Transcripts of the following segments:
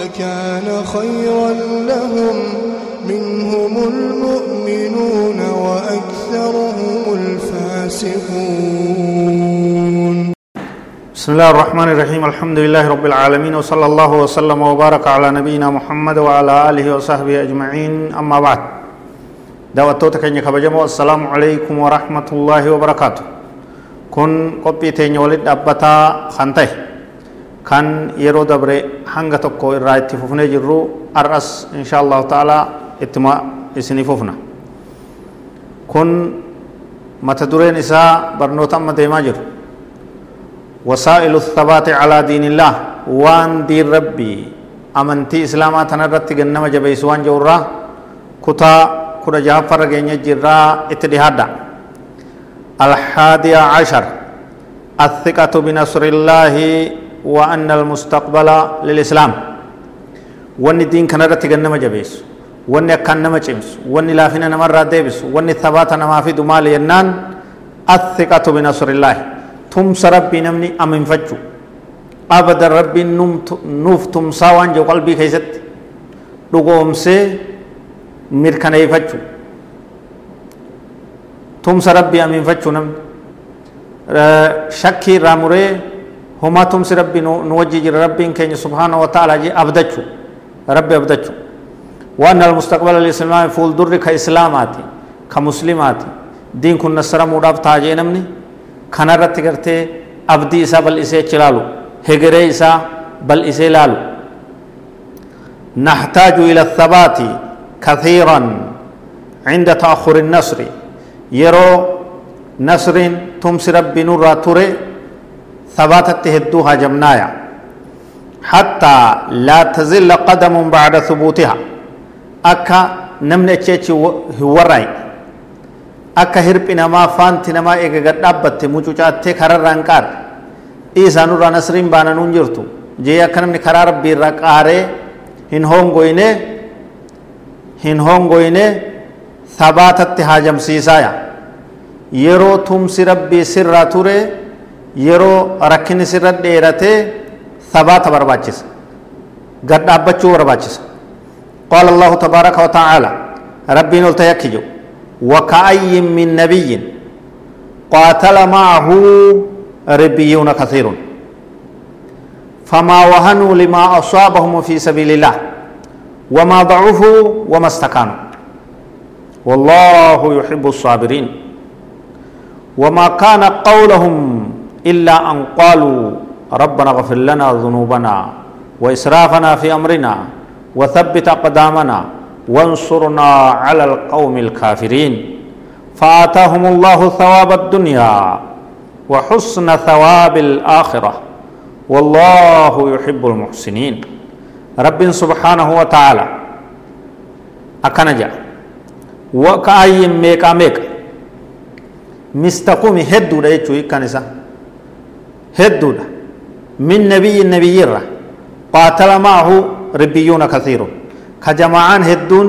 لكان خيرا لهم منهم المؤمنون وأكثرهم الفاسقون. بسم الله الرحمن الرحيم. الحمد لله رب العالمين وصلى الله وسلم وبارك على نبينا محمد وعلى آله وصحبه أجمعين. أما بعد دعوتوتا كن كبجمو. السلام عليكم ورحمة الله وبركاته. كن قبي تيني ولد أبتا خانته كان يرو دبري hanga tokko irraa itti fufnee jirru ar'as insha ta'ala ittuma isinii fufna kun mata dureen isaa barnoota amma deemaa jiru wasaa'ilu thabaati calaa diinillah waan diin rabbii amantii islaamaa tanarratti gannama jabeessu waan jirurraa kutaa kudha jahaffarra geenya jirraa itti dhihaadha الحادية عشر الثقة بنصر وأن المستقبل للإسلام. وأن الدين كان رتي جنما جبيس وأن كان نما جيمس وأن لا فينا نما رادبس وأن ثبات نما في دمال ينان. الثقة بنصر الله. تم ربي نمني أمن فجو. أبدا ربي نوف تم ساوان جو قلبي كيست لقوم سي مركنا يفجو تم ربي أمن فجو نم. شكي راموري هما تمس ربي نوجي جر ربي كين سبحانه وتعالى جي أبدتشو. ربي أبدتشو. وأن المستقبل الإسلامي فول در كإسلاماتي كمسلماتي. دين كن نصر موداف تاجي نمني. خنا رت کرتے أبدي إسا بل إسے چلالو. هجري إسا بل إسے لالو. نحتاج إلى الثبات كثيرا عند تأخر النصر. يرو نصر تمس ربي نور توري. ثباتت هدو هاجمنايا حتى لا تزل قدم بعد ثبوتها. أكا نمن اتشيش هوراي أكا هرب نما فانت نما إيقا قد أبت مجوجات كرر رانكار. إيسا نور نسرين بانا ننجرتو جي أكا نمني كرار ربي رقاري هن هون قوينة. هن هون قوينة. ثباتت هاجم سيسايا. يرو تمسي ربي سر توري yeroo rakkinni sirra dheeratee sabaata barbaachisa gad dhaabbachuu barbaachisa qaala allahu tabaaraka wa tacaala rabbiin ol tayakki jedhu وكأي من نبي قاتل معه ربيون كثير فما وهنوا لما أصابهم في سبيل الله وما ضعفوا وما استكانوا والله يحب الصابرين وما كان قولهم إلا أن قالوا ربنا اغفر لنا ذنوبنا وإسرافنا في أمرنا وثبت أقدامنا وانصرنا على القوم الكافرين. فآتاهم الله ثواب الدنيا وحسن ثواب الآخرة. والله يحب المحسنين. رب سبحانه وتعالى أكنجا وكأي ميكا ميكا مستقوم هدو دا يجو كنسا هدودا من نبي الرا قاتل معه ربيون كثير. كجماعان هدون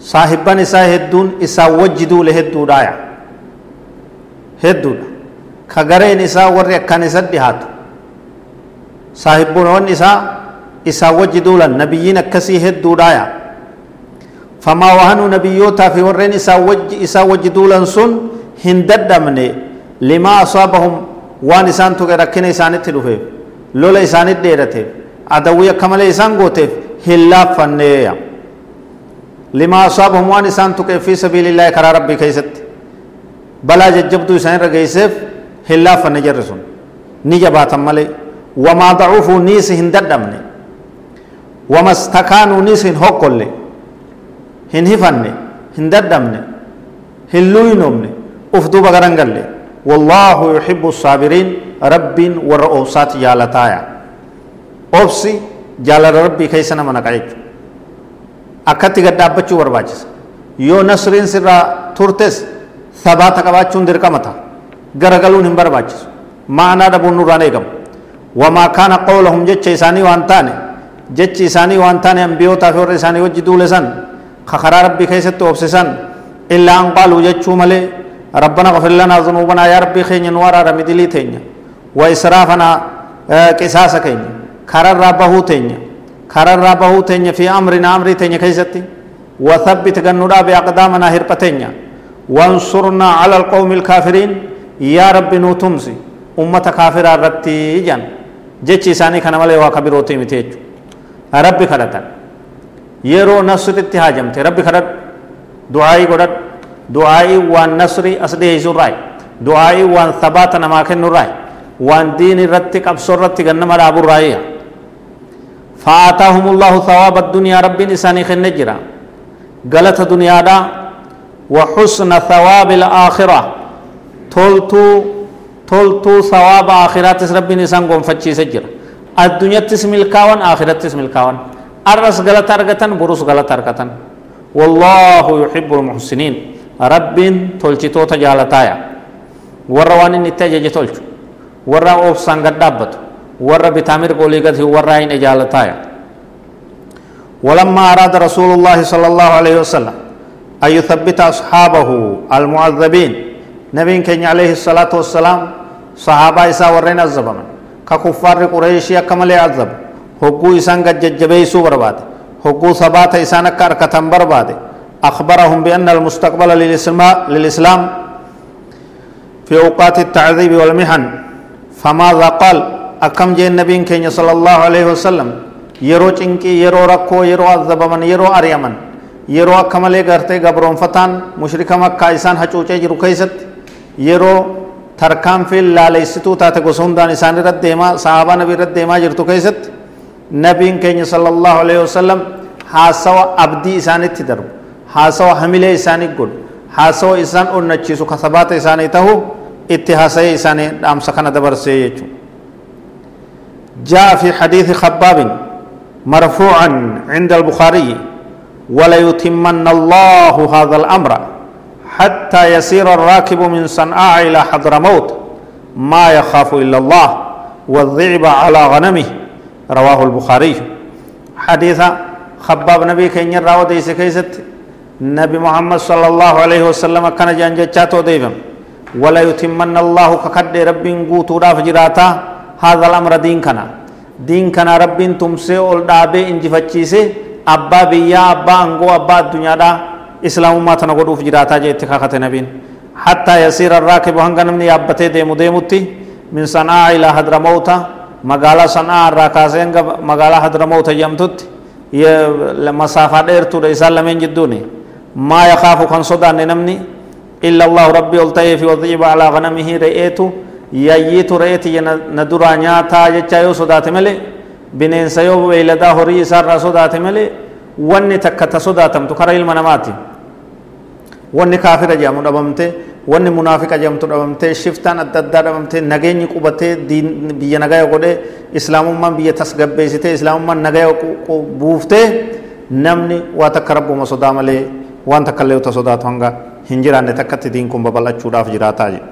صاحبان إسا هدون إسا وجدوا لهدو دايا هدودا كغرين إسا ورّي أكان إسا دهاتو صاحبون ون إسا إسا وجدوا لن نبيين أكسي هدو دايا فما وهنوا نبيوتا في ورّين إسا, وج إسا وجدوا لن سن هندد مني لما أصابهم وان إسان تو ركنا إسان تلوفيف لولا إسان ديرتيف أدوية كمال إسان قوتيف. هلا فنيا لما أصابهم وان إسان تو في سبيل الله كرا ربي كيست. بلا ججبتو إسان رقيسيف. هلا فنجرسون نجبات ملي. وما ضعفوا نيس هنددمني وما استكانوا نيس هقل هن هفني. هنددمني هلوينومني أفدوبا غرنگلي والله يحب الصابرين رب ورؤوسات يالتايا أوبسي jaalala rabbii keessa nama naqa jechuudha akkatti gad dhaabbachuu barbaachisa yoo nasriin sirraa turtes sabaata qabaachuun dirqama ta'a garagaluun hin barbaachisu ma'anaa dhabuun nurraan eegamu wamaa kaana qawlahum jecha isaanii waan taane jechi isaanii waan taane ambiyootaa fi warra isaanii wajji duule san ka karaa rabbii keessatti oobsisan illaa an qaaluu jechuu malee ربنا اغفر لنا ذنوبنا يا ربي خين نوارا رمدلي تينيا وإسرافنا قصاص كينيا كرر ربه تينيا كرر ربه تينيا في أمرنا أمري تينيا كيستي. وثبت جنودا بأقدامنا هربتينيا وانصرنا على القوم الكافرين. يا ربي نوتمسي أمة كافرة رتي جان. جيتشي ساني كان مالي واكبروتي متيجو ربي كرتا يرو نصر اتهاجمت ربي كرت دعائي قدر دعائي وان نصري أصلي يزور دعائي وان ثبات نماكن نراي وان دين رتك أبصر رتك أنما رابو رايا فآتاهم الله ثواب الدنيا ربي نساني خن نجرا غلط دنيا دا وحسن ثواب الآخرة تولتو تولتو ثواب آخرات ربي نسان قوم فتشي سجر الدنيا تسمي الكاون آخرت تسمي الكاون أرس غلط أرغتن بروس غلط أرغتن والله يحب المحسنين rabbiin tolchitoota jaalataaya warra waan inni itti ajaje tolchu warra obsaan gad dhaabbatu warra bitaa mirga olii gati warra hin jaalataaya ولما أراد رسول الله صلى الله عليه وسلم أن يثبت أصحابه المعذبين نبي كان عليه الصلاة والسلام صحابة إسا ورين الزبمن ككفار قريش يكمل عذب هقو إسان قد ججبيسو برباد هقو ثبات إسان كاركتن برباد أخبرهم بأن المستقبل للإسلام في أوقات التعذيب والمحن. فماذا قال؟ أكم جاء النبي كين صلى الله عليه وسلم؟ يرو چنكي يرو ركو يرو عذب من يرو أريمن. يرو أكمل غرتي غبرون فتان مشرك مكة إسان حچوچه جرو كيست. يرو تركام في لاليستو تات غسون دان إسان رد ديما صحابة نبي رد ديما جرتو كيست. نبي كين صلى الله عليه وسلم حاسوا أبدي إسان اتدرب haasawa hamilee isaanii godhu haasawa isaan onnachiisu kasabaata isaanii tahu itti haasa'ee isaanii dhaamsa kana dabarsee jechuudha جاء في حديث خباب مرفوعا عند البخاري وليتمن الله هذا الأمر حتى يسير الراكب من صنعاء إلى حضرموت ما يخاف إلا الله والذئب على غنمه رواه البخاري حديث خباب نبي كين ديس كيست نبي محمد صلى الله عليه وسلم كان جان جاتو ديفم. ولا يتمن الله ككد رب قوتو راف جراتا. هذا الأمر دين كنا. دين كنا رب تمسي أول دابي انجفتشيسي أبا بيا أبا أنغو أبا الدنيا دا. إسلام ما تنقضوا في جراتا جي اتخاخة نبين. حتى يسير الراكب هنگا نمني أبتي ديمو ديموتي. من صنعاء إلى حضرموت مغالا صنعاء الراكاسين مغالا حضرموت يمتت مسافة دير تو رئيسان لمن جدوني. ما يخاف كان صدى نمني إلا الله ربي ألتيه في وضيب على غنمه رئيته يأييت رئيتي ندرا نياتا جتشايو صدات ملي بنين سيو ويلدا هوري سار صدات ملي ta sodaatamtu kara ilma namaati wanni kaafira jedhamu dhabamte wanni munaafiqa jedhamtu dhabamte shiftaan adda addaa dhabamte nageenyi qubatee biyya nagaya godhe islaamummaan biyya tasgabbeessitee islaamummaan nagaya buuftee namni waa takka rabbuma sodaa malee waan takka illee uta sodaatu hanga hin jiraanne takkatti diin kun babal'achuudhaaf jiraataa jedhe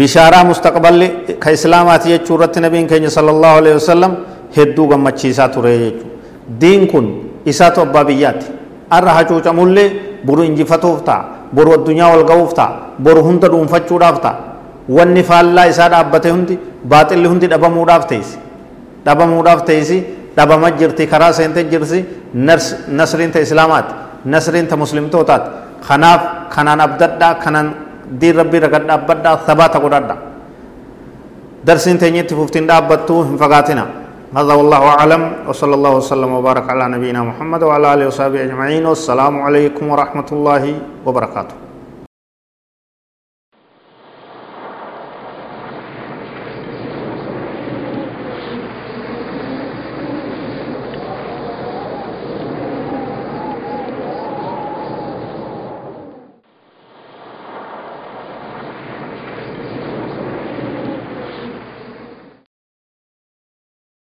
bishaaraa mustaqballi ka islaamaati jechuu irratti nabiin keenya sallallahu alaihi wasallam hedduu gammachiisaa ture jechuudha diin kun isaatu abbaa biyyaati arra hacuucamullee boru injifatuuf ta'a boru addunyaa wal ga'uuf ta'a boru hunda dhuunfachuudhaaf ta'a wanni faallaa isaa dhaabbate hundi baaxilli hundi dhabamuudhaaf teessi dhabamuudhaaf teessi dhabama jirti karaa seente jirti nasriin ta islaamaati nasriin ta muslimtootaati kanaaf kanaan abdadhaa kanaan diin rabbii raga dhaabbadhaa sabaata godhadha darsiin teenyetti fuftiin dhaabbattuu hin fagaatina هذا والله أعلم وصلى الله وسلم وبارك على نبينا محمد وعلى آله وصحبه أجمعين والسلام عليكم ورحمة الله وبركاته